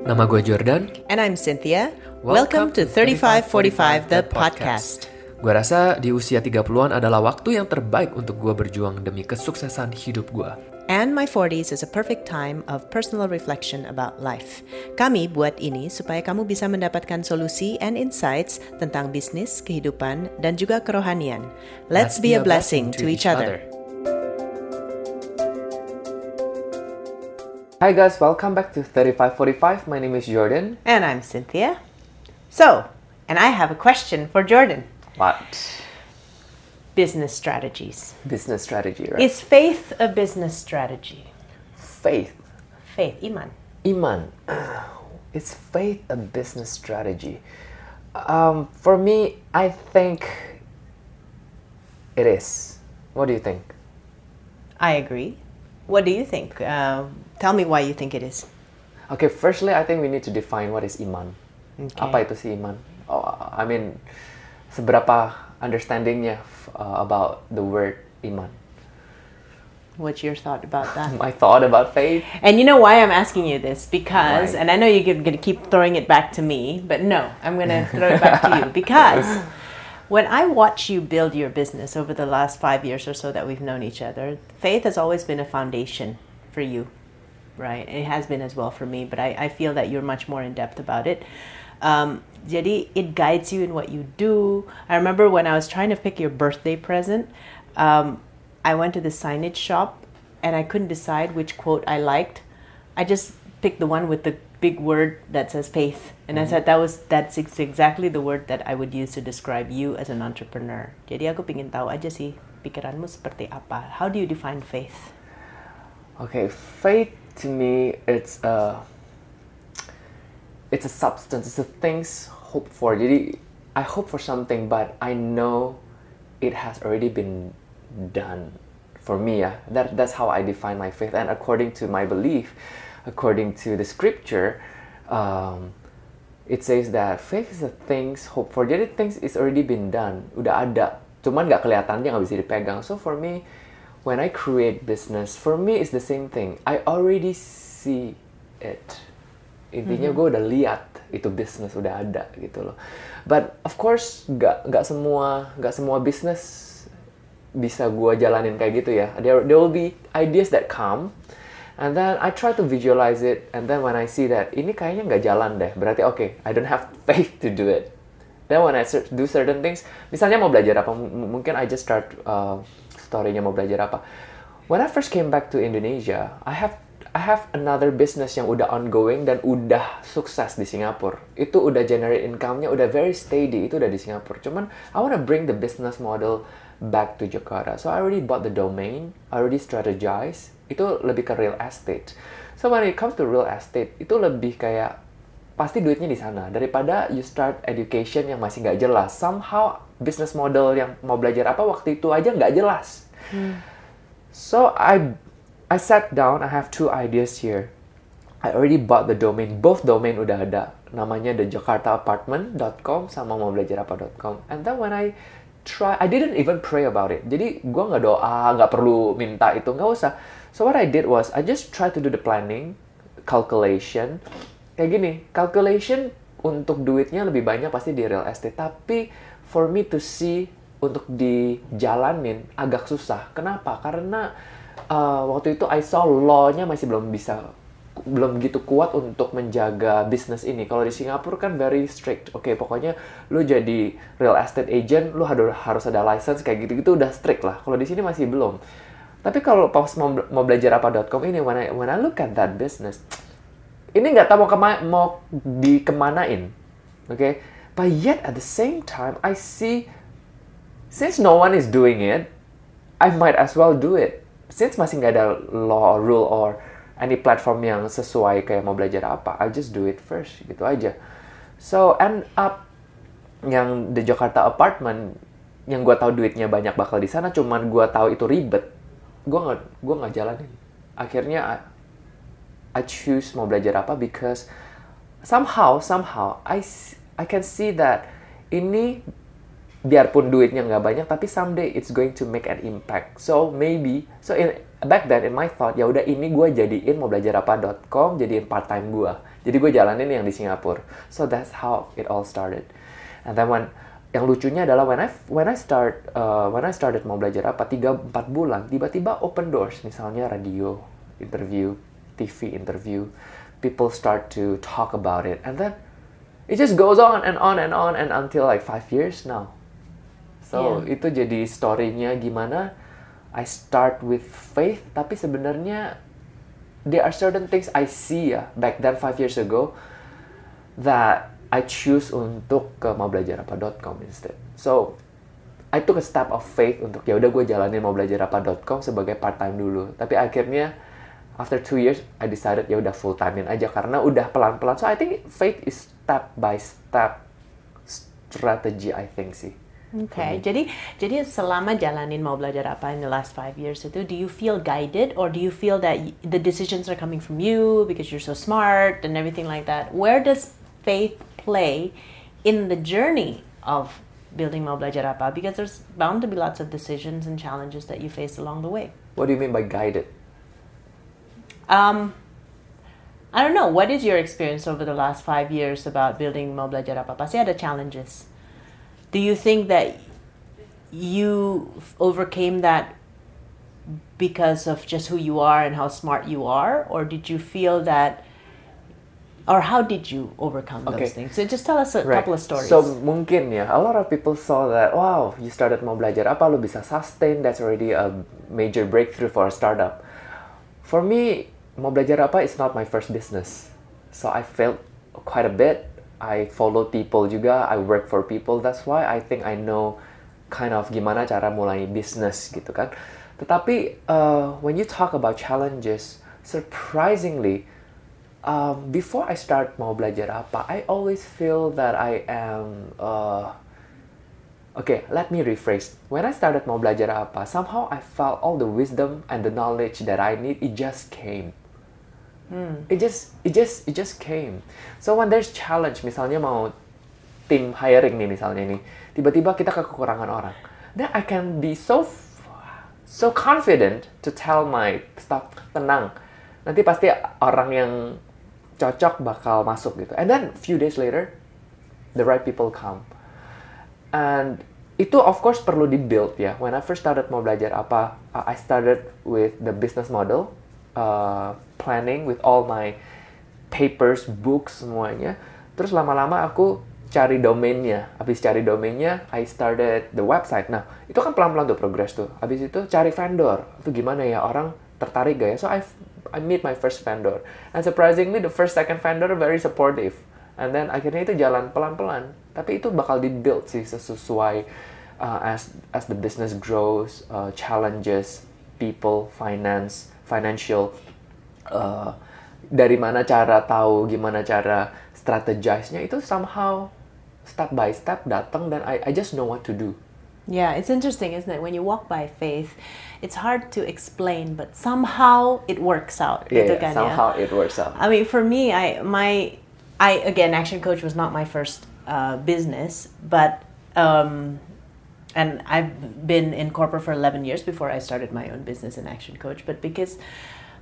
Nama gue Jordan. And I'm Cynthia. Welcome, to 3545 The Podcast. Gue rasa di usia 30-an adalah waktu yang terbaik untuk gue berjuang demi kesuksesan hidup gue. And my 40s is a perfect time of personal reflection about life. Kami buat ini supaya kamu bisa mendapatkan solusi and insights tentang bisnis, kehidupan, dan juga kerohanian. Let's, be, a blessing, to each other. Hi guys, welcome back to 3545. My name is Jordan. And I'm Cynthia. So, and I have a question for Jordan. What? Business strategies. Business strategy, right? Is faith a business strategy? faith. Faith, iman. Iman. Is faith a business strategy? Um, for me, I think it is. What do you think? I agree. What do you think? Uh, tell me why you think it is. Okay, firstly, I think we need to define what is iman. Okay. Apa itu sih iman? Oh, I mean, seberapa understandingnya uh, about the word iman? What's your thought about that? My thought about faith. And you know why I'm asking you this? Because, Why? and I know you're going to keep throwing it back to me, but no, I'm going to throw it back to you. Because when I watch you build your business over the last five years or so that we've known each other, faith has always been a foundation for you, right? It has been as well for me, but I, I feel that you're much more in depth about it. Um, it guides you in what you do. I remember when I was trying to pick your birthday present, um, I went to the signage shop and I couldn't decide which quote I liked. I just picked the one with the big word that says faith, and I mm-hmm. said that was that's ex- exactly the word that I would use to describe you as an entrepreneur. Jadi aku pingin tahu aja sih pikiranmu seperti apa. How do you define faith? Okay, faith to me, it's a, it's a substance. It's a things hope for. Jadi, I hope for something, but I know it has already been done for me. Yeah, that that's how I define my faith. And according to my belief, according to the scripture, um, it says that faith is a things hope for. Jadi things is already been done, udah ada. Cuman nggak kelihatan dia nggak bisa dipegang. So for me, when I create business, for me it's the same thing. I already see it. Intinya gue udah lihat itu bisnis udah ada gitu loh. But of course nggak nggak semua nggak semua bisnis bisa gue jalanin kayak gitu ya. There there will be ideas that come, and then I try to visualize it, and then when I see that ini kayaknya nggak jalan deh, berarti oke, I don't have faith to do it. Then when I do certain things, misalnya mau belajar apa, mungkin I just start uh, story-nya mau belajar apa. When I first came back to Indonesia, I have I have another business yang udah ongoing dan udah sukses di Singapura. Itu udah generate income-nya udah very steady, itu udah di Singapura. Cuman I wanna bring the business model back to Jakarta. So I already bought the domain, I already strategize. Itu lebih ke real estate. So when it comes to real estate, itu lebih kayak pasti duitnya di sana daripada you start education yang masih nggak jelas. Somehow business model yang mau belajar apa waktu itu aja nggak jelas. So I I sat down. I have two ideas here. I already bought the domain. Both domain udah ada. Namanya thejakartaapartment.com sama mau belajar apa.com. And then when I try, I didn't even pray about it. Jadi gua nggak doa, nggak perlu minta itu, nggak usah. So what I did was I just try to do the planning, calculation. Kayak gini, calculation untuk duitnya lebih banyak pasti di real estate. Tapi for me to see untuk dijalanin agak susah. Kenapa? Karena uh, waktu itu I saw law-nya masih belum bisa belum gitu kuat untuk menjaga bisnis ini. Kalau di Singapura kan very strict. Oke, pokoknya lu jadi real estate agent, lu harus ada license kayak gitu-gitu udah strict lah. Kalau di sini masih belum. Tapi kalau pas mau, mau belajar apa.com ini, when I, when I look at that business, ini nggak tahu mau kema mau dikemanain, oke? But yet at the same time, I see since no one is doing it, I might as well do it. Since masih nggak ada law or rule or any platform yang sesuai kayak mau belajar apa, I just do it first, gitu aja. So end up yang the Jakarta apartment yang gue tahu duitnya banyak bakal di sana, cuman gue tahu itu ribet, gue nggak gue nggak jalanin. Akhirnya I, I choose mau belajar apa because somehow somehow I I can see that ini biarpun duitnya nggak banyak tapi someday it's going to make an impact so maybe so in back then in my thought ya udah ini gue jadiin mau belajar apa.com jadiin part time gue Jadi gue jalanin yang di Singapura. So that's how it all started. And then when yang lucunya adalah when I when I start uh, when I started mau belajar apa tiga empat bulan tiba-tiba open doors misalnya radio interview TV interview people start to talk about it and then it just goes on and on and on and until like five years now so Yeah. itu jadi storynya gimana I start with faith tapi sebenarnya there are certain things I see ya back then five years ago that I choose untuk ke maubelajarapa.com instead. So I took a step of faith untuk ya udah gue jalanin maubelajarapa.com sebagai part time dulu. Tapi akhirnya after two years I decided ya udah full timein aja karena udah pelan pelan. So I think faith is step by step strategy I think sih. Okay, jadi jadi selama jalanin mau belajar apa in the last five years itu, do you feel guided or do you feel that the decisions are coming from you because you're so smart and everything like that? Where does faith play in the journey of building mau belajar apa? Because there's bound to be lots of decisions and challenges that you face along the way. What do you mean by guided? Um, I don't know. What is your experience over the last five years about building mau belajar apa? Pasti ada challenges. Do you think that you overcame that because of just who you are and how smart you are, or did you feel that, or how did you overcome Okay. those things? So just tell us a Right. couple of stories. So mungkin ya, a lot of people saw that, wow, you started mau belajar apa, lu bisa sustain, that's already a major breakthrough for a startup. For me, mau belajar apa is not my first business. So I failed quite a bit. I follow people juga, I work for people. That's why I think I know kind of gimana cara mulai bisnis gitu kan. Tetapi uh, when you talk about challenges, surprisingly, um, before I start mau belajar apa, I always feel that I am. Uh, okay, let me rephrase. When I started mau belajar apa, somehow I felt all the wisdom and the knowledge that I need. It just came. It just, it just, it just came. So when there's challenge, misalnya mau tim hiring nih misalnya nih, tiba-tiba kita kekurangan orang, then I can be so so confident to tell my staff tenang, nanti pasti orang yang cocok bakal masuk gitu. And then few days later, the right people come. And itu of course perlu di build ya. When I first started mau belajar apa, I started with the business model, uh, planning with all my papers, books semuanya. Terus lama-lama aku cari domainnya. Habis cari domainnya, I started the website. Nah, itu kan pelan-pelan tuh progress tuh. Habis itu cari vendor. Itu gimana ya orang tertarik gak ya? So I I meet my first vendor. And surprisingly the first second vendor very supportive. And then akhirnya itu jalan pelan-pelan. Tapi itu bakal di-build sih sesuai uh, as as the business grows, uh, challenges, people, finance, financial uh, dari mana cara tahu gimana cara strategize-nya itu somehow step by step datang dan I, I just know what to do. Yeah, it's interesting, isn't it? When you walk by faith, it's hard to explain, but somehow it works out. Yeah, gitu yeah, kan ya. somehow it works out. I mean, for me, I my I again, Action Coach was not my first uh, business, but um, and I've been in corporate for eleven years before I started my own business in Action Coach. But because,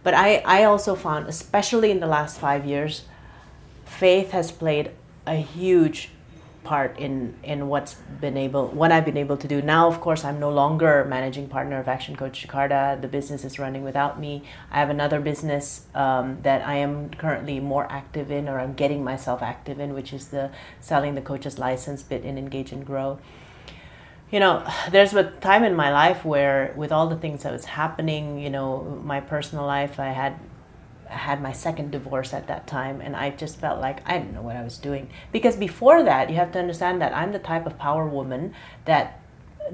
but I I also found, especially in the last five years, faith has played a huge part in in what's been able what I've been able to do. Now of course I'm no longer managing partner of Action Coach Jakarta. The business is running without me. I have another business um, that I am currently more active in or I'm getting myself active in which is the selling the coach's license bit in engage and grow you know there's a time in my life where with all the things that was happening you know my personal life I had I had my second divorce at that time and I just felt like I didn't know what I was doing. Because before that, you have to understand that I'm the type of power woman that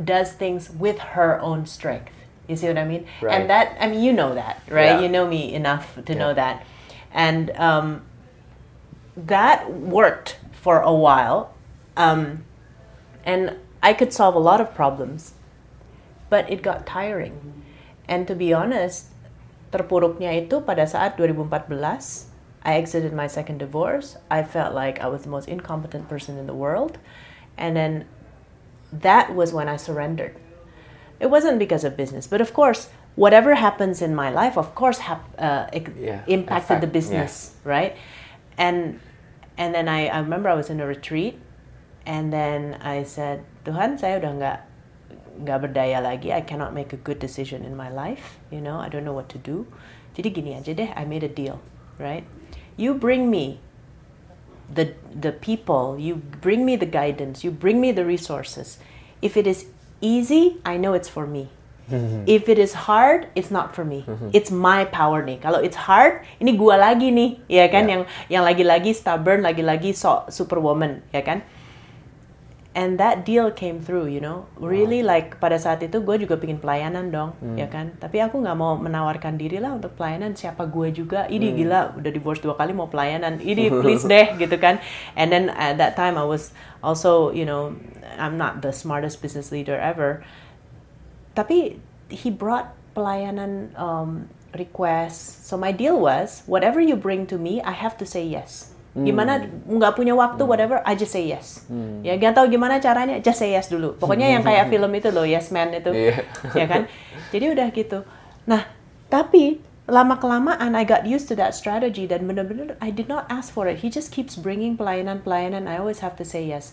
does things with her own strength. You see what I mean? Right. And that, I mean, you know that, right? Yeah. You know me enough to Yeah. know that. And um, that worked for a while. Um, and I could solve a lot of problems, but it got tiring. And to be honest, terpuruknya itu pada saat 2014 I exited my second divorce. I felt like I was the most incompetent person in the world. And then that was when I surrendered. It wasn't because of business, but of course, whatever happens in my life, of course, hap- uh, Yeah, impacted the business, right? and and then I, I remember I was in a retreat and then I said Tuhan saya udah nggak nggak berdaya lagi I cannot make a good decision in my life you know I don't know what to do jadi gini aja deh I made a deal right you bring me the the people you bring me the guidance you bring me the resources if it is easy I know it's for me If it is hard, it's not for me. It's my power nih. Kalau it's hard, ini gua lagi nih, ya kan? Yeah. Yang yang lagi-lagi stubborn, lagi-lagi so superwoman, ya kan? And that deal came through, you know. Really like pada saat itu gue juga pingin pelayanan dong, ya kan? Tapi aku nggak mau menawarkan diri lah untuk pelayanan. Siapa gue juga? Ini gila, udah divorce dua kali mau pelayanan. Ini please deh, gitu kan? And then at that time I was also, you know, I'm not the smartest business leader ever tapi he brought pelayanan um, request. So my deal was, whatever you bring to me, I have to say yes. Gimana nggak punya waktu, whatever, I just say yes. Ya, gak tahu gimana caranya, just say yes dulu. Pokoknya yang kayak film itu loh, Yes Man itu, Iya. ya kan? Jadi udah gitu. Nah, tapi lama kelamaan I got used to that strategy dan bener-bener I did not ask for it. He just keeps bringing pelayanan-pelayanan. I always have to say yes.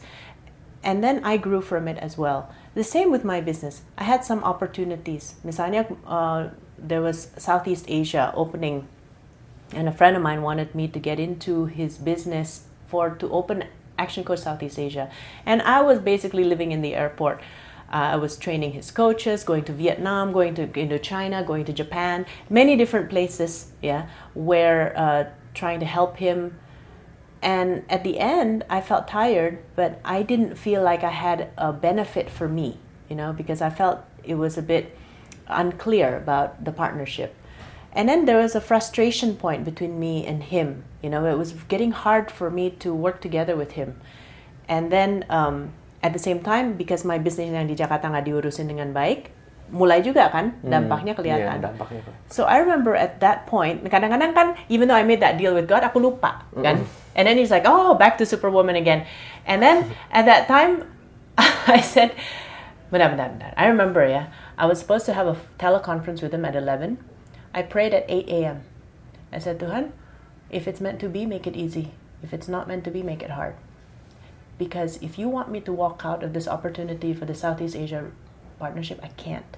And then I grew from it as well. The same with my business. I had some opportunities. Misalnya, uh, there was Southeast Asia opening, and a friend of mine wanted me to get into his business for to open Action Coach Southeast Asia, and I was basically living in the airport. Uh, I was training his coaches, going to Vietnam, going to Indochina, going to Japan, many different places. Yeah, where uh, trying to help him and at the end i felt tired but i didn't feel like i had a benefit for me you know because i felt it was a bit unclear about the partnership and then there was a frustration point between me and him you know it was getting hard for me to work together with him and then um, at the same time because my business yang di Jakarta nggak diurusin dengan baik mulai juga kan dampaknya kelihatan Iya, dampaknya. So I remember at that point, kadang-kadang kan, even though I made that deal with God, aku lupa, kan? And then he's like, oh, back to Superwoman again. And then at that time, I said, bentar, bentar, bentar. I remember, yeah, I was supposed to have a teleconference with him at 11. I prayed at 8 a.m. I said, Tuhan, if it's meant to be, make it easy. If it's not meant to be, make it hard. Because if you want me to walk out of this opportunity for the Southeast Asia partnership, I can't.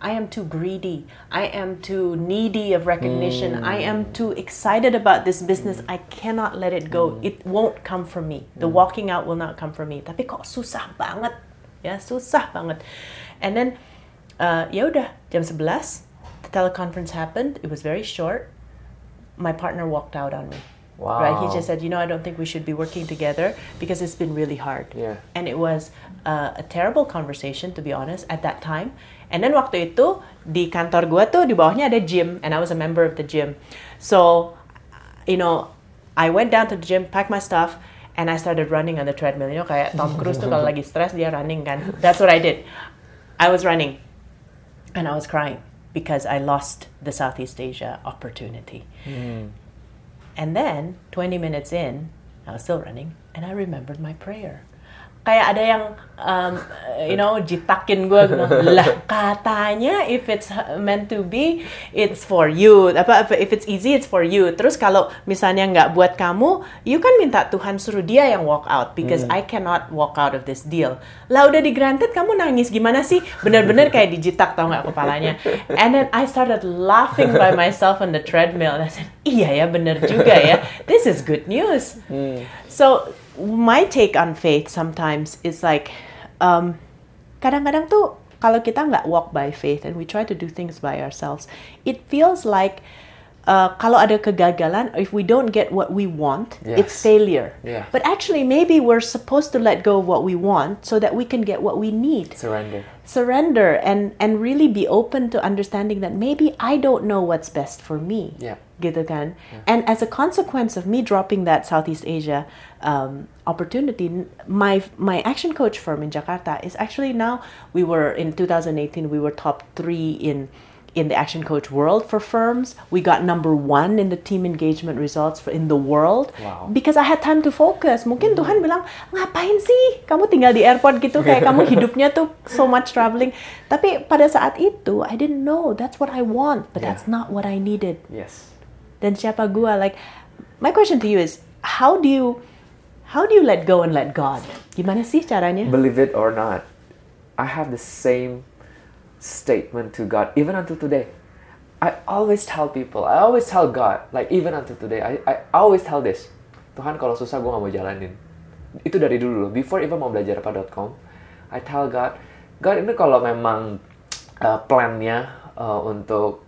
I am too greedy. I am too needy of recognition. Mm. I am too excited about this business. I cannot let it go. Mm. It won't come from me. The mm. walking out will not come from me. Tapi kok susah banget. Ya, susah banget. And then uh, ya udah jam 11 the teleconference happened. It was very short. My partner walked out on me. Wow. Right? He just said, "You know, I don't think we should be working together because it's been really hard." Yeah. And it was uh, a terrible conversation, to be honest, at that time. And then waktu itu di kantor gua tuh di bawahnya ada gym, and I was a member of the gym. So, you know, I went down to the gym, packed my stuff, and I started running on the treadmill. You know, kayak Tom Cruise tuh kalau lagi stress dia running kan. That's what I did. I was running, and I was crying because I lost the Southeast Asia opportunity. Hmm. And then, 20 minutes in, I was still running, and I remembered my prayer. Kayak ada yang, um, you know, jitakin gue, lah katanya if it's meant to be, it's for you. Apa, if it's easy, it's for you. Terus kalau misalnya nggak buat kamu, you kan minta Tuhan suruh dia yang walk out, because I cannot walk out of this deal. Lah udah di granted, kamu nangis gimana sih? Bener-bener kayak dijitak tau nggak kepalanya. And then I started laughing by myself on the treadmill. And I said, iya ya bener juga ya. This is good news. So my take on faith sometimes is like, um, kadang-kadang tuh kalau kita nggak walk by faith and we try to do things by ourselves, it feels like uh, kalau ada kegagalan, if we don't get what we want, it's Yes. failure. Yeah. But actually, maybe we're supposed to let go of what we want so that we can get what we need Surrender. Surrender and and really be open to understanding that maybe I don't know what's best for me. Yeah. Gitu kan? And as a consequence of me dropping that Southeast Asia um, opportunity, my my action coach firm in Jakarta is actually now we were in 2018 we were top three in in the action coach world for firms. We got number one in the team engagement results for, in the world Wow. because I had time to focus. Mungkin Tuhan bilang, ngapain sih kamu tinggal di airport gitu kayak kamu hidupnya tuh so much traveling. Tapi pada saat itu I didn't know that's what I want, but Yeah. that's not what I needed. Yes. Dan siapa gua like my question to you is how do you how do you let go and let God? Gimana sih caranya? Believe it or not, I have the same statement to God even until today. I always tell people, I always tell God, like even until today, I, I always tell this. Tuhan kalau susah gue gak mau jalanin. Itu dari dulu. Before even mau belajar apa.com, I tell God, God ini kalau memang uh, plannya uh, untuk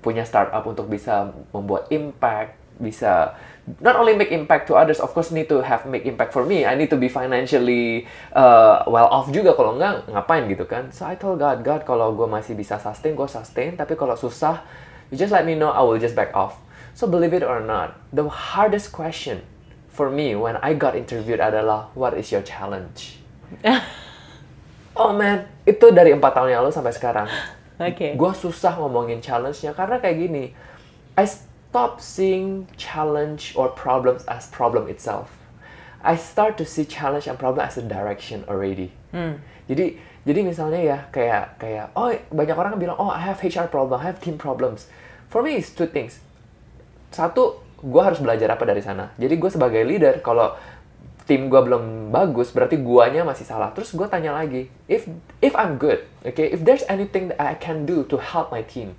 punya startup untuk bisa membuat impact, bisa not only make impact to others, of course need to have make impact for me. I need to be financially uh, well off juga. Kalau enggak, ngapain gitu kan? So I told God, God kalau gue masih bisa sustain, gue sustain. Tapi kalau susah, you just let me know, I will just back off. So believe it or not, the hardest question for me when I got interviewed adalah, what is your challenge? oh man, itu dari empat tahun yang lalu sampai sekarang. Oke. Okay. Gue susah ngomongin challenge-nya karena kayak gini. I stop seeing challenge or problems as problem itself. I start to see challenge and problem as a direction already. Hmm. Jadi jadi misalnya ya kayak kayak oh banyak orang bilang oh I have HR problem, I have team problems. For me it's two things. Satu, gue harus belajar apa dari sana. Jadi gue sebagai leader kalau tim gue belum bagus, berarti guanya masih salah. Terus gue tanya lagi, if if I'm good, okay, if there's anything that I can do to help my team,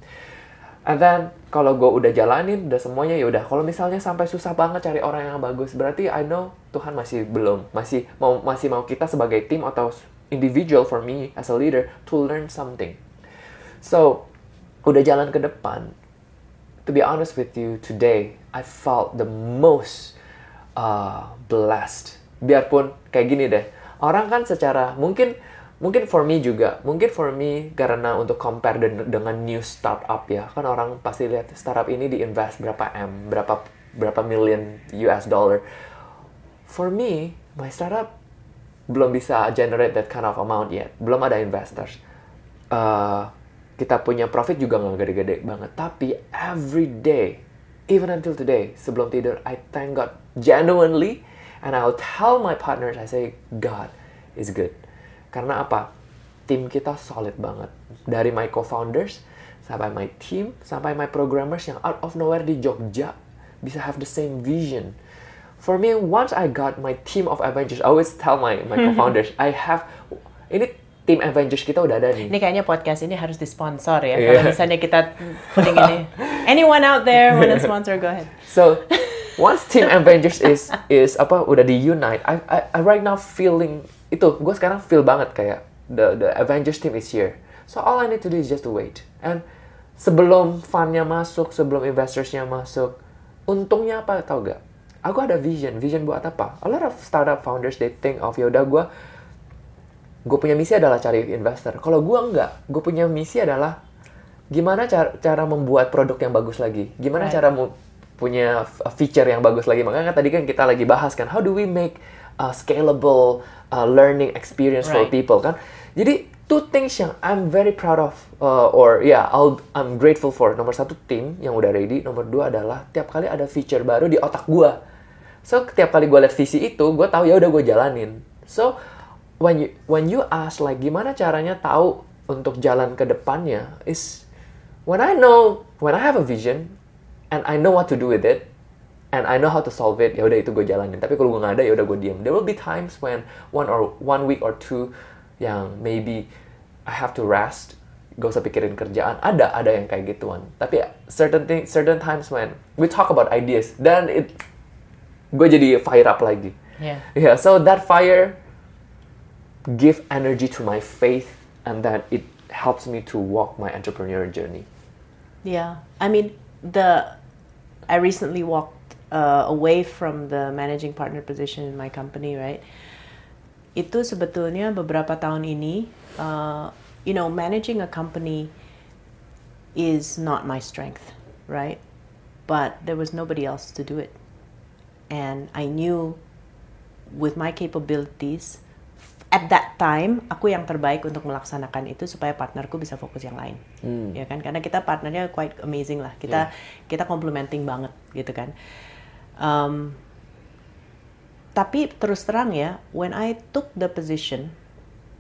and then kalau gue udah jalanin, udah semuanya ya udah. Kalau misalnya sampai susah banget cari orang yang bagus, berarti I know Tuhan masih belum, masih mau masih mau kita sebagai tim atau individual for me as a leader to learn something. So udah jalan ke depan. To be honest with you, today I felt the most uh, blessed biarpun kayak gini deh orang kan secara mungkin mungkin for me juga. Mungkin for me karena untuk compare den dengan new startup ya. Kan orang pasti lihat startup ini diinvest berapa m berapa berapa million US dollar. For me my startup belum bisa generate that kind of amount yet. Belum ada investors. Uh, kita punya profit juga nggak gede-gede banget. Tapi every day even until today sebelum tidur I thank God genuinely. And I'll tell my partners, I say, God is good. Karena apa? Tim kita solid banget. Dari my co-founders, sampai my team, sampai my programmers yang out of nowhere di Jogja bisa have the same vision. For me, once I got my team of Avengers, I always tell my, my co-founders, I have, ini tim Avengers kita udah ada nih. Ini kayaknya podcast ini harus disponsor ya. Yeah. Kalau misalnya kita putting ini. Anyone out there want to sponsor, go ahead. So, once Team Avengers is is apa udah di unite, I, I, I right now feeling itu gue sekarang feel banget kayak the the Avengers team is here. So all I need to do is just to wait. And sebelum fundnya masuk, sebelum investorsnya masuk, untungnya apa tau gak? Aku ada vision, vision buat apa? A lot of startup founders they think of ya udah gue gue punya misi adalah cari investor. Kalau gue enggak, gue punya misi adalah gimana cara cara membuat produk yang bagus lagi. Gimana right. cara punya feature yang bagus lagi. Makanya kan tadi kan kita lagi bahas kan, how do we make a scalable uh, learning experience right. for people kan? Jadi two things yang I'm very proud of uh, or yeah I'll, I'm grateful for. Nomor satu tim yang udah ready. Nomor dua adalah tiap kali ada feature baru di otak gue. So tiap kali gue liat visi itu, gue tahu ya udah gue jalanin. So when you when you ask like gimana caranya tahu untuk jalan ke depannya is when I know when I have a vision and I know what to do with it and I know how to solve it. Ya udah itu gue jalanin. Tapi kalau gue nggak ada ya udah gue diem. There will be times when one or one week or two yang maybe I have to rest. Gak usah pikirin kerjaan. Ada ada yang kayak gituan. Tapi certain thing certain times when we talk about ideas dan it gue jadi fire up lagi. Yeah. Yeah so that fire give energy to my faith and that it helps me to walk my entrepreneurial journey. Yeah. I mean the I recently walked uh, away from the managing partner position in my company, right? Itu sebetulnya beberapa tahun ini, uh, you know, managing a company is not my strength, right? But there was nobody else to do it. And I knew with my capabilities, at that time aku yang terbaik untuk melaksanakan itu supaya partnerku bisa fokus yang lain hmm. ya kan karena kita partnernya quite amazing lah kita yeah. kita complementing banget gitu kan um, tapi terus terang ya when I took the position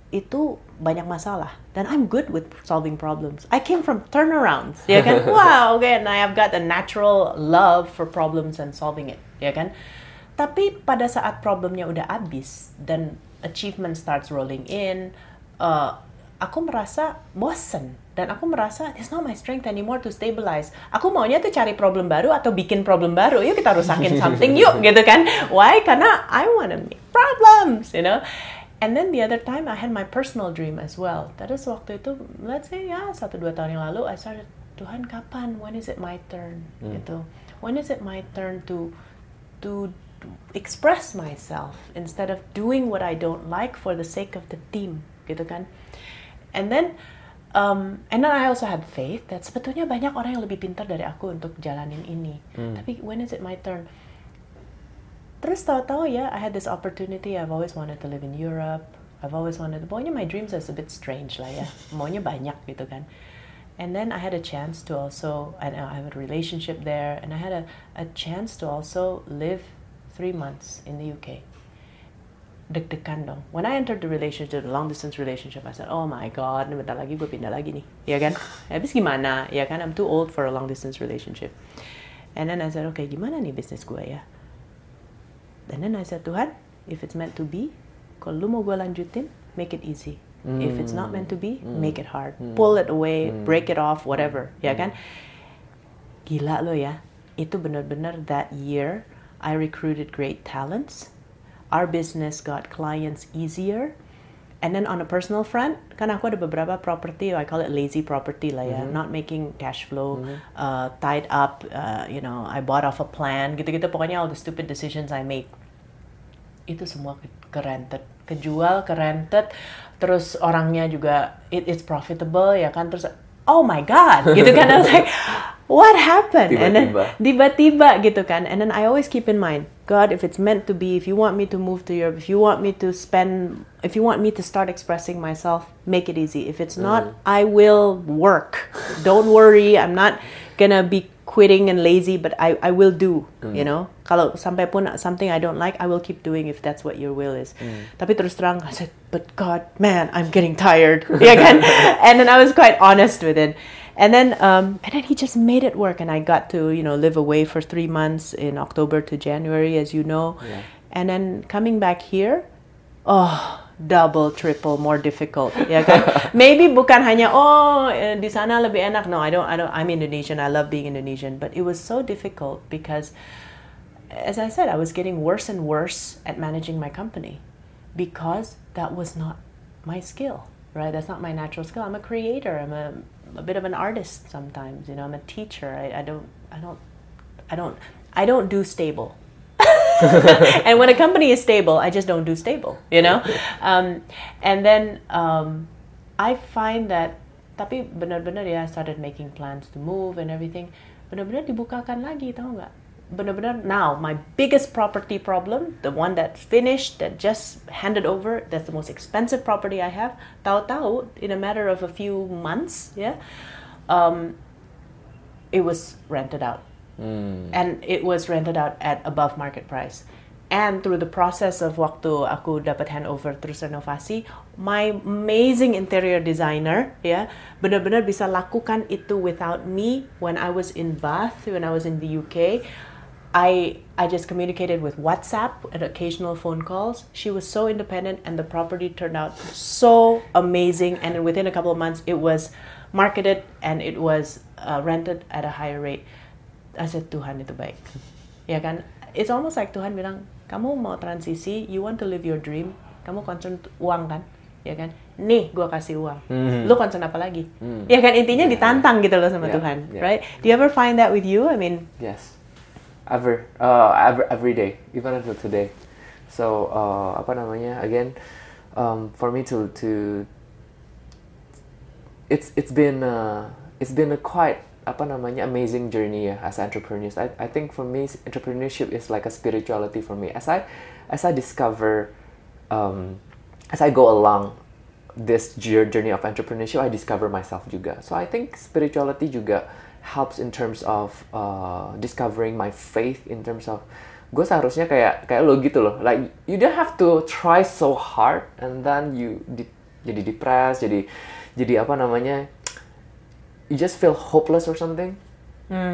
itu banyak masalah dan I'm good with solving problems. I came from turnarounds, ya kan? wow, okay, and I have got a natural love for problems and solving it, ya kan? tapi pada saat problemnya udah habis dan achievement starts rolling in, uh, aku merasa bosen dan aku merasa it's not my strength anymore to stabilize. Aku maunya tuh cari problem baru atau bikin problem baru. Yuk kita rusakin something yuk gitu kan. Why? Karena I wanna make problems, you know. And then the other time I had my personal dream as well. Terus waktu itu, let's say ya satu dua tahun yang lalu, I started Tuhan kapan? When is it my turn? Hmm. Gitu. When is it my turn to to express myself instead of doing what I don't like for the sake of the team, gitu kan? And then um, and then I also had faith that sebetulnya banyak orang yang lebih pintar dari aku untuk jalanin ini. Hmm. Tapi when is it my turn? Terus tahu-tahu ya, I had this opportunity. I've always wanted to live in Europe. I've always wanted. Pokoknya my dreams is a bit strange lah ya. Maunya banyak gitu kan. And then I had a chance to also, and I have a relationship there, and I had a, a chance to also live three months in the UK. Deg-degan dong. When I entered the relationship, the long distance relationship, I said, oh my god, ini bentar lagi gue pindah lagi nih. Ya kan? Habis gimana? Ya kan? I'm too old for a long distance relationship. And then I said, okay, gimana nih bisnis gue ya? And then I said, Tuhan, if it's meant to be, kalau lu mau gue lanjutin, make it easy. If it's not meant to be, make it hard. Pull it away, break it off, whatever. Ya kan? Gila lo ya. Itu benar-benar that year, I recruited great talents. Our business got clients easier. And then on a personal front, kan aku ada beberapa property, I call it lazy property lah ya, not making cash flow, uh, tied up, uh, you know, I bought off a plan, gitu-gitu. Pokoknya all the stupid decisions I made itu semua ke, ke rented. Kejual ke rented. Terus orangnya juga it, it's profitable ya kan? Terus oh my god! Gitu kan? I was like what happened? And then Tiba-tiba. tiba-tiba gitu kan. And then I always keep in mind God if it's meant to be if you want me to move to Europe if you want me to spend if you want me to start expressing myself make it easy. If it's not mm. I will work. Don't worry. I'm not gonna be quitting and lazy but I, I will do mm. you know? Kalau sampai pun something I don't like I will keep doing if that's what your will is. Mm. Tapi terus terang I said but God man I'm getting tired. Ya kan? And then I was quite honest with it and then um, and then he just made it work and I got to you know live away for three months in October to January as you know. Yeah. and then coming back here oh double triple more difficult ya kan maybe bukan hanya oh eh, di sana lebih enak. No I don't I don't I'm Indonesian. I love being Indonesian. But it was so difficult because as I said I was getting worse and worse at managing my company because that was not my skill right? That's not my natural skill. I'm a creator. I'm a, a bit of an artist sometimes you know I'm a teacher I, I don't I don't I don't I don't do stable and when a company is stable, I just don't do stable, you know. Um, and then um, I find that, tapi benar-benar ya, I started making plans to move and everything. Benar-benar dibukakan lagi, tahu nggak? Benar-benar now my biggest property problem, the one that's finished, that just handed over, that's the most expensive property I have. Tahu-tahu in a matter of a few months, yeah, um, it was rented out and it was rented out at above market price. And through the process of waktu aku dapat handover terus renovasi, my amazing interior designer, ya, benar-benar bisa lakukan itu without me when I was in Bath, when I was in the UK. I I just communicated with WhatsApp and occasional phone calls. She was so independent, and the property turned out so amazing. And within a couple of months, it was marketed and it was uh, rented at a higher rate. I said Tuhan itu baik, ya kan? It's almost like Tuhan bilang, kamu mau transisi, you want to live your dream, kamu concern uang kan, ya kan? Nih, gua kasih uang, lu concern apa lagi? Ya kan intinya ditantang gitu loh sama Yeah, Tuhan, yeah. right? Do you ever find that with you? I mean, Yes, ever, uh, ever, every day, even until today. So uh, apa namanya? Again, um, for me to to it's it's been uh, it's been a quite apa namanya amazing journey as entrepreneurs. I, I think for me entrepreneurship is like a spirituality for me. As I as I discover um, as I go along this jour- journey of entrepreneurship, I discover myself juga. So I think spirituality juga helps in terms of uh, discovering my faith in terms of gue seharusnya kayak kayak lo gitu loh like you don't have to try so hard and then you di- jadi depressed jadi jadi apa namanya you just feel hopeless or something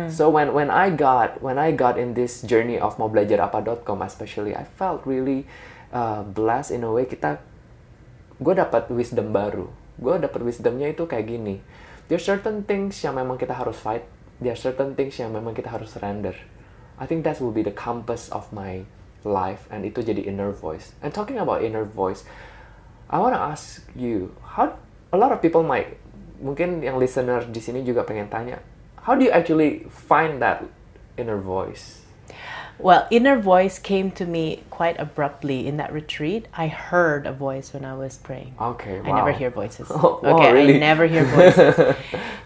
So when when I got when I got in this journey of mau belajar apa.com especially I felt really uh, blessed in a way kita gue dapat wisdom baru. Gue dapat wisdomnya itu kayak gini. There are certain things yang memang kita harus fight. There are certain things yang memang kita harus surrender. I think that will be the compass of my life and itu jadi inner voice. And talking about inner voice, I wanna ask you, how a lot of people might mungkin yang listener di sini juga pengen tanya, how do you actually find that inner voice? Well, inner voice came to me quite abruptly in that retreat. I heard a voice when I was praying. Okay, wow. I never hear voices. Oh, okay, really? I never hear voices.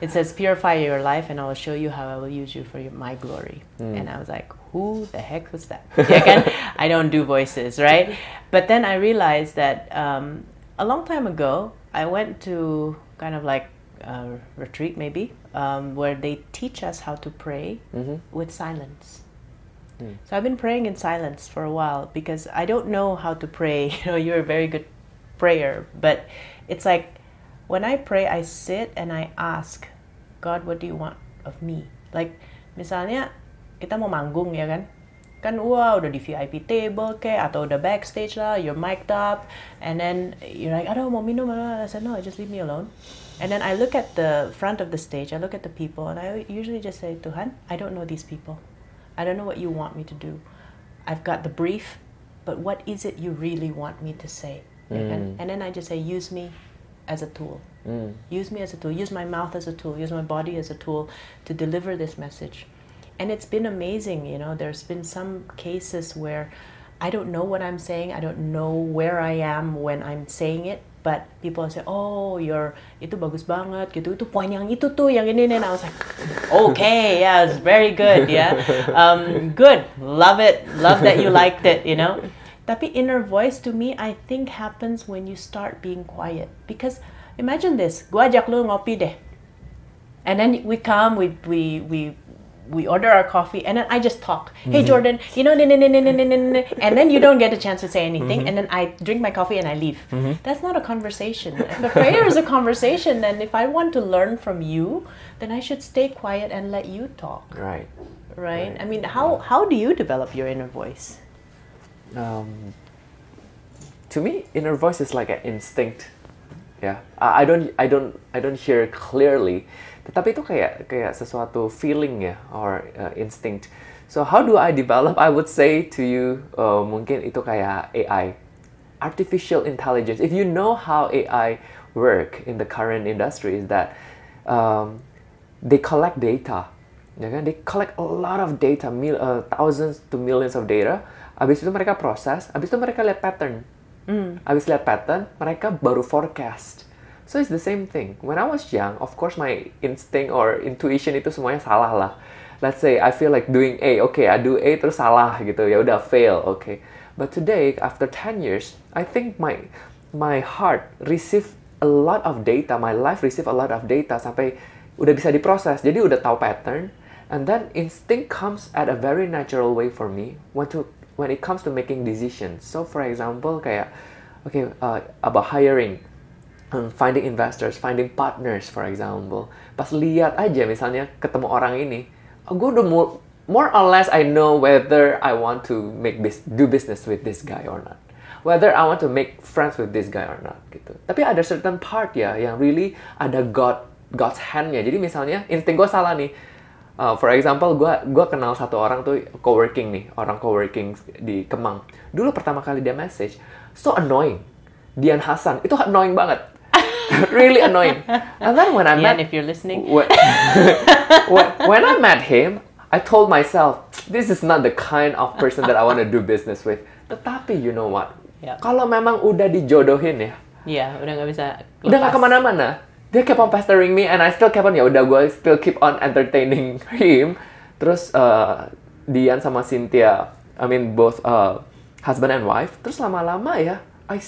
it says, "Purify your life, and I will show you how I will use you for your, my glory." Hmm. And I was like, "Who the heck was that?" Again, I don't do voices, right? But then I realized that um, a long time ago, I went to kind of like a retreat, maybe, um, where they teach us how to pray Mm-hmm. with silence. Hmm. So I've been praying in silence for a while because I don't know how to pray. You know, you're a very good prayer, but it's like when I pray, I sit and I ask God, what do you want of me? Like misalnya kita mau manggung ya kan, kan wah udah di VIP table kayak atau udah backstage lah, you're mic'd up, and then you're like, I don't mau minum, I said no, just leave me alone. And then I look at the front of the stage, I look at the people, and I usually just say, Tuhan, I don't know these people. I don't know what you want me to do. I've got the brief, but what is it you really want me to say? Ya kan? And then I just say, use me as a tool. Mm. Use me as a tool. Use my mouth as a tool. Use my body as a tool to deliver this message. And it's been amazing, you know. There's been some cases where I don't know what I'm saying. I don't know where I am when I'm saying it. But people say, "Oh, you're itu bagus banget gitu. Itu poin yang itu tuh yang ini." And I was like, "Okay, yeah, it's very good, yeah, um, good, love it, love that you liked it, you know." Tapi inner voice to me, I think happens when you start being quiet. Because imagine this, gua ajak lu ngopi deh. And then we come, we we we we order our coffee, and then I just talk. Hey mm-hmm. Jordan, you know, and then you don't get a chance to say anything, mm-hmm. and then I drink my coffee and I leave. Mm-hmm. That's not a conversation. If a prayer is a conversation, then if I want to learn from you, then I should stay quiet and let you talk, Right. right? Right. I mean, how how do you develop your inner voice? Um, to me, inner voice is like an instinct. Yeah, I I don't I don't I don't hear it clearly. Tetapi itu kayak kayak sesuatu feeling ya or uh, instinct. So how do I develop? I would say to you, uh, mungkin itu kayak AI, artificial intelligence. If you know how AI work in the current industry, is that um, they collect data, ya kan? They collect a lot of data, mil, uh, thousands to millions of data. Abis itu mereka proses, abis itu mereka lihat pattern. Abis lihat pattern, mereka baru forecast. So it's the same thing. When I was young, of course my instinct or intuition itu semuanya salah lah. Let's say I feel like doing A, okay, I do A terus salah gitu, ya udah fail, okay. But today, after 10 years, I think my my heart receive a lot of data, my life receive a lot of data sampai udah bisa diproses. Jadi udah tahu pattern, and then instinct comes at a very natural way for me when to when it comes to making decisions. So for example, kayak okay, uh, about hiring, finding investors, finding partners, for example. Pas lihat aja misalnya ketemu orang ini, oh, gue udah more, more or less I know whether I want to make bis do business with this guy or not. Whether I want to make friends with this guy or not gitu. Tapi ada certain part ya yang really ada God God's hand-nya. Jadi misalnya insting gue salah nih. Uh, for example, gue gua kenal satu orang tuh coworking nih, orang coworking di Kemang. Dulu pertama kali dia message, so annoying. Dian Hasan, itu annoying banget. really annoying. And then when I Ian, met if you're listening, when, when, I met him, I told myself, this is not the kind of person that I want to do business with. Tetapi you know what? Ya. Kalau memang udah dijodohin ya, ya udah nggak bisa. udah nggak lepas. ke mana-mana. Dia kept on pestering me and I still kept on ya udah gue still keep on entertaining him. Terus uh, Dian sama Cynthia, I mean both uh, husband and wife. Terus lama-lama ya, I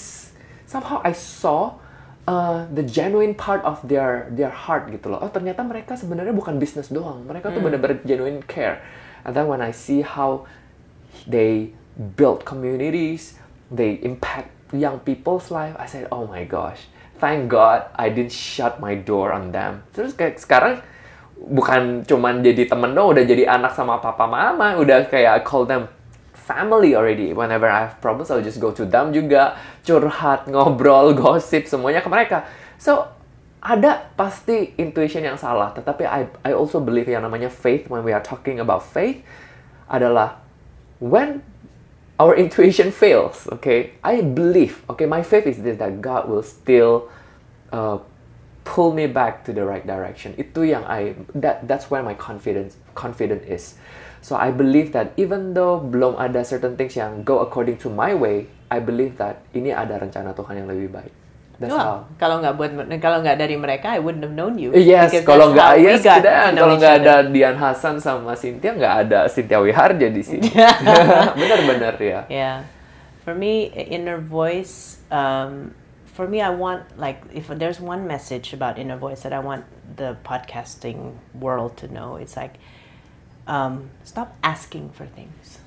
somehow I saw uh, the genuine part of their their heart gitu loh. Oh ternyata mereka sebenarnya bukan bisnis doang. Mereka tuh bener-bener genuine care. And then when I see how they build communities, they impact young people's life. I said, oh my gosh, thank God I didn't shut my door on them. Terus kayak sekarang bukan cuman jadi temen dong, udah jadi anak sama papa mama, udah kayak I call them family already. Whenever I have problems, I'll just go to them juga, curhat, ngobrol, gosip, semuanya ke mereka. So, ada pasti intuition yang salah, tetapi I, I also believe yang namanya faith, when we are talking about faith, adalah when our intuition fails, okay, I believe, okay, my faith is this, that God will still uh, pull me back to the right direction. Itu yang I, that, that's where my confidence, confidence is. So I believe that even though belum ada certain things yang go according to my way, I believe that ini ada rencana Tuhan yang lebih baik. That's Wah, how. kalau nggak buat kalau nggak dari mereka, I wouldn't have known you. Yes, kalau nggak yes know kalau nggak ada Dian Hasan sama Cynthia nggak ada Cynthia Wiharja di sini. Benar-benar ya. Yeah. For me, inner voice, um, for me, I want, like, if there's one message about inner voice that I want the podcasting world to know, it's like, um, stop asking for things.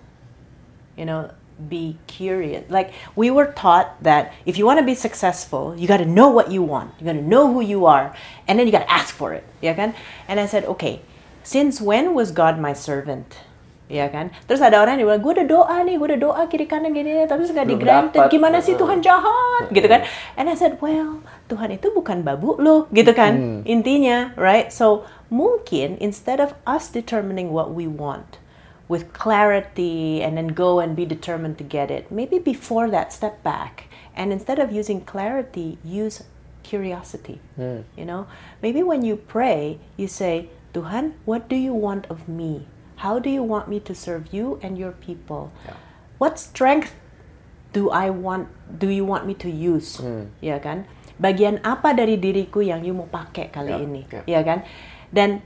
You know, be curious. Like, we were taught that if you want to be successful, you got to know what you want. You got to know who you are. And then you got to ask for it. Yeah, kan? And I said, okay, since when was God my servant? Ya kan? Terus ada orang yang bilang, gue udah doa nih, gue udah doa kiri kanan gini, tapi nggak di granted. Gimana sih Heeh. Tuhan jahat? Gitu kan? And I said, well, Tuhan itu bukan babu lo, gitu kan? Intinya, right? So mungkin instead of us determining what we want with clarity and then go and be determined to get it, maybe before that, step back and instead of using clarity, use curiosity. You know, maybe when you pray, you say, Tuhan, what do you want of me? How do you want me to serve you and your people? Yeah. What strength do I want do you want me to use? Ya kan? Bagian apa dari diriku yang you mau pakai kali Ya, ini? ya. Ya kan? Dan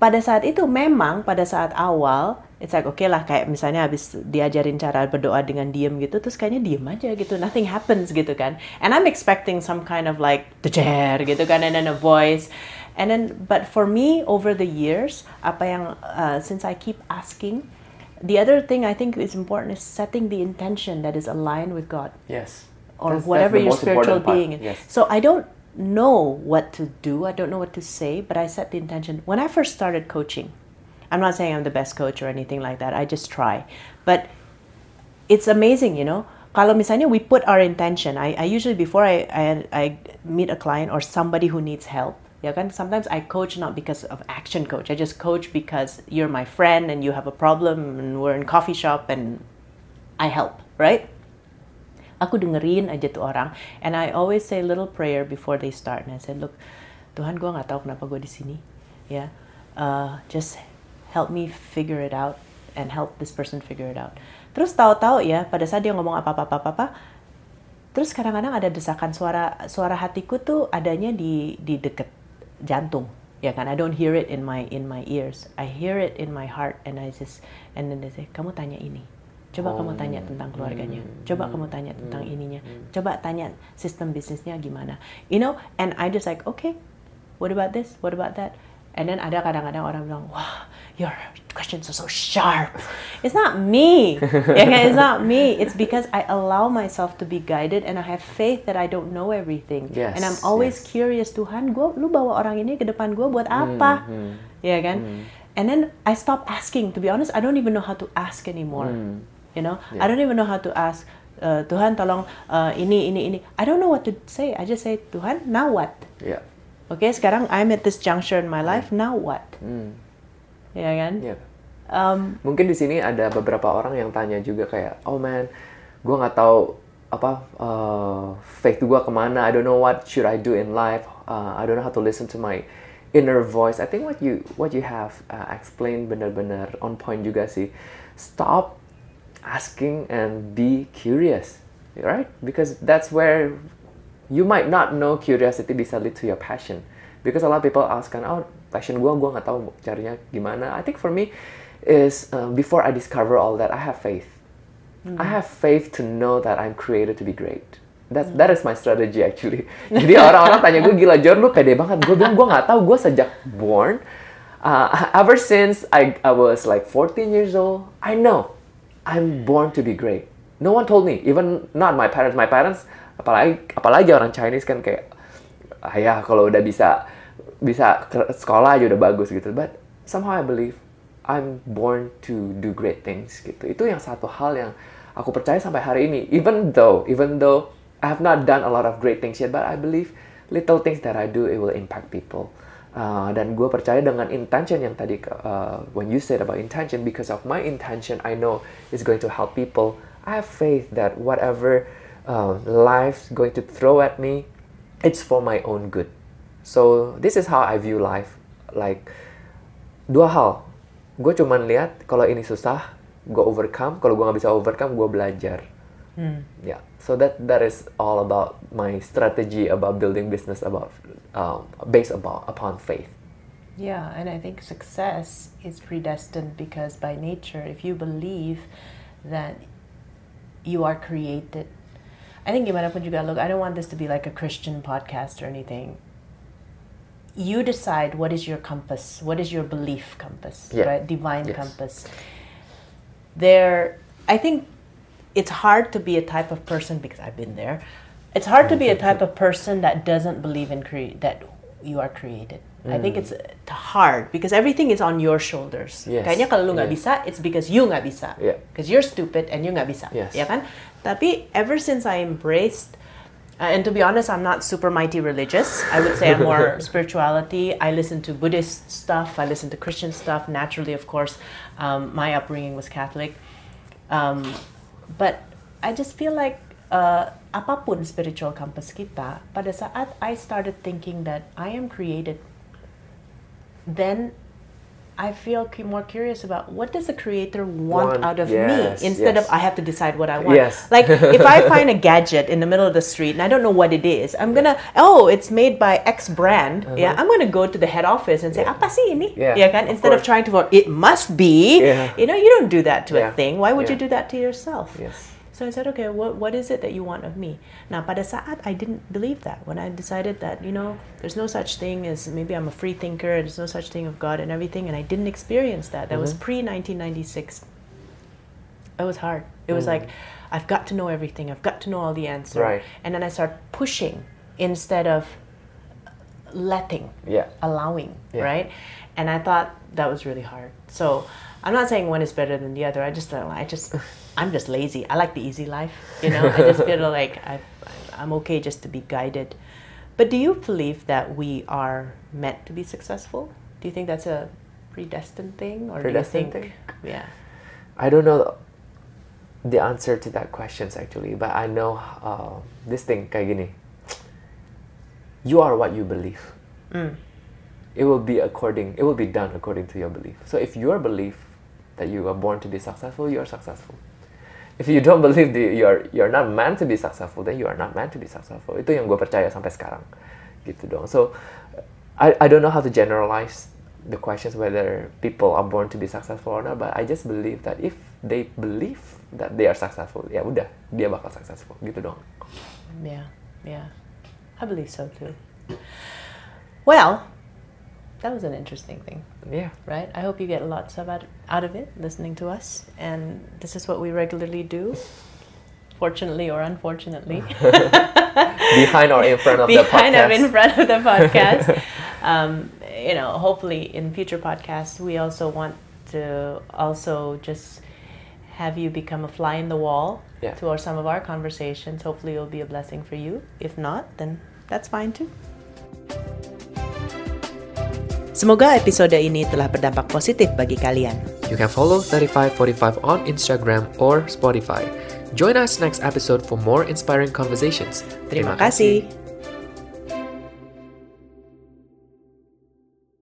pada saat itu memang pada saat awal it's like oke lah kayak misalnya habis diajarin cara berdoa dengan diem gitu terus kayaknya diem aja gitu nothing happens gitu kan and I'm expecting some kind of like chair gitu kan and then a voice and then but for me over the years apa yang uh, since I keep asking the other thing I think is important is setting the intention that is aligned with God Yes. Or That's- that's whatever the your spiritual being is. Yes. So I don't know what to do. I don't know what to say, but I set the intention. When I first started coaching, I'm not saying I'm the best coach or anything like that. I just try. But it's amazing, you know. Kalau misalnya we put our intention, I, I usually before I, I I meet a client or somebody who needs help, ya kan. Sometimes I coach not because of action coach. I just coach because you're my friend and you have a problem and we're in coffee shop and I help, right? Aku dengerin aja tuh orang and I always say little prayer before they start and I said look Tuhan gue nggak tahu kenapa gue di sini ya. Uh, just help me figure it out and help this person figure it out. Terus tahu-tahu ya pada saat dia ngomong apa apa apa apa terus kadang-kadang ada desakan suara suara hatiku tuh adanya di di deket jantung ya kan? I don't hear it in my in my ears. I hear it in my heart and I just and then they say kamu tanya ini coba kamu tanya tentang keluarganya. Coba kamu tanya tentang ininya. Coba tanya sistem bisnisnya gimana. You know and I just like okay what about this? What about that? And then ada kadang-kadang orang bilang wah your questions are so sharp. It's not me. Ya kan it's not me. It's because I allow myself to be guided and I have faith that I don't know everything. Yes, and I'm always yes. curious Tuhan gue lu bawa orang ini ke depan gue buat apa? Ya kan? And then I stop asking. To be honest I don't even know how to ask anymore you know I don't even know how to ask uh, Tuhan tolong uh, ini ini ini I don't know what to say I just say Tuhan now what Yeah. Oke, sekarang I'm at this juncture in my life. Now what? Ya kan? Yeah. Um, Mungkin di sini ada beberapa orang yang tanya juga kayak, oh man, gue nggak tahu apa uh, faith gue ke mana. I don't know what should I do in life. Uh, I don't know how to listen to my inner voice. I think what you what you have uh, explained benar-benar on point juga sih. Stop asking and be curious, right? Because that's where you might not know curiosity bisa lead to your passion. Because a lot of people ask kan, oh passion gue, gue nggak tahu carinya gimana. I think for me is uh, before I discover all that, I have faith. I have faith to know that I'm created to be great. That that is my strategy actually. Jadi orang-orang tanya gue gila Jor lu pede banget. Gue bilang gue nggak tahu. Gue sejak born, uh, ever since I I was like 14 years old, I know I'm born to be great. No one told me, even not my parents. My parents, apalagi apalagi orang Chinese kan kayak ayah kalau udah bisa bisa sekolah aja udah bagus gitu but somehow I believe I'm born to do great things gitu itu yang satu hal yang aku percaya sampai hari ini even though even though I have not done a lot of great things yet but I believe little things that I do it will impact people Uh, dan gue percaya dengan intention yang tadi uh, when you said about intention because of my intention I know it's going to help people. I have faith that whatever uh, life's going to throw at me it's for my own good. So this is how I view life. Like dua hal. Gue cuman lihat kalau ini susah gue overcome. Kalau gue nggak bisa overcome gue belajar Hmm. yeah so that that is all about my strategy about building business about um, based about upon faith Yeah, and I think success is predestined because by nature, if you believe that you are created, I think gimana pun juga look, I don't want this to be like a Christian podcast or anything. You decide what is your compass, what is your belief compass, Yeah. right? Divine Yes. compass. There, I think it's hard to be a type of person because I've been there. It's hard to be a type of person that doesn't believe in cre- that you are created. I think it's uh, hard because everything is on your shoulders. Yes. Kayaknya kalau lu nggak Yeah. bisa, it's because you nggak bisa. Yeah. Because you're stupid and you nggak bisa. Yes. Ya kan? Tapi ever since I embraced uh, and to be honest, I'm not super mighty religious. I would say I'm more spirituality. I listen to Buddhist stuff. I listen to Christian stuff. Naturally, of course, um, my upbringing was Catholic. Um, but I just feel like uh, apa pun spiritual compass kita, pada saat I started thinking that I am created, then I feel more curious about what does the creator want Want, out of yes, me instead yes. of I have to decide what I want. Yes. Like if I find a gadget in the middle of the street and I don't know what it is, I'm gonna oh it's made by X brand. Yeah, I'm gonna go to the head office and say Uh-huh. Yeah. apa sih ini? Yeah, Yeah, kan? of Instead of trying to go, it must be. Yeah. You know, you don't do that to a thing. Why would you do that to yourself? yes So I said, okay, what, what is it that you want of me? Now, pada saat I didn't believe that. When I decided that, you know, there's no such thing as maybe I'm a free thinker, there's no such thing of God and everything, and I didn't experience that. That was mm-hmm. pre 1996. It was hard. It was mm. like, I've got to know everything, I've got to know all the answers. Right. And then I start pushing instead of letting yeah allowing, Yeah. right? And I thought that was really hard. So I'm not saying one is better than the other. I just don't. I just I'm just lazy. I like the easy life. You know, I just feel like I I'm okay just to be guided. But do you believe that we are meant to be successful? Do you think that's a predestined thing, or Predestined do you think? Yeah. I don't know the answer to that questions actually, but I know uh, this thing kayak gini. You are what you believe. Mm. It will be according. It will be done according to your belief. So if your belief that you are born to be successful, you are successful. If you don't believe that you are you're not meant to be successful, then you are not meant to be successful. Itu yang gue percaya sampai sekarang, gitu dong. So I I don't know how to generalize the questions whether people are born to be successful or not, but I just believe that if they believe that they are successful, ya udah dia bakal successful, gitu dong. Yeah, yeah. I believe so too. Well, that was an interesting thing, Yeah. right? I hope you get lots of out, out of it listening to us. And this is what we regularly do, fortunately or unfortunately. Behind or in front of the podcast. Behind or in front of the podcast. um, you know, hopefully in future podcasts, we also want to also just have you become a fly in the wall Yeah. to our, some of our conversations. Hopefully, it'll be a blessing for you. If not, then that's fine too. Semoga episode ini telah berdampak positif bagi kalian. You can follow 3545 on Instagram or Spotify. Join us next episode for more inspiring conversations. Terima kasih.